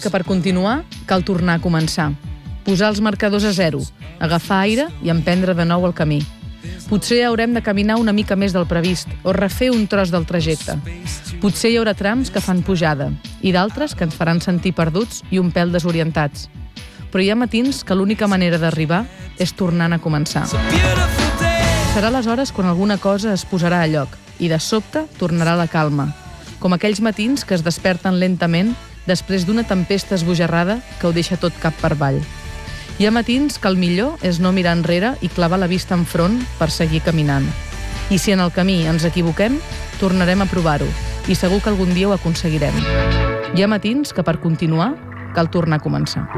que per continuar cal tornar a començar. Posar els marcadors a zero, agafar aire i emprendre de nou el camí. Potser haurem de caminar una mica més del previst o refer un tros del trajecte. Potser hi haurà trams que fan pujada i d'altres que ens faran sentir perduts i un pèl desorientats. Però hi ha matins que l'única manera d'arribar és tornant a començar. Serà aleshores quan alguna cosa es posarà a lloc i de sobte tornarà la calma, com aquells matins que es desperten lentament després d'una tempesta esbojarrada que ho deixa tot cap per avall. Hi ha matins que el millor és no mirar enrere i clavar la vista enfront per seguir caminant. I si en el camí ens equivoquem, tornarem a provar-ho i segur que algun dia ho aconseguirem. Hi ha matins que per continuar cal tornar a començar.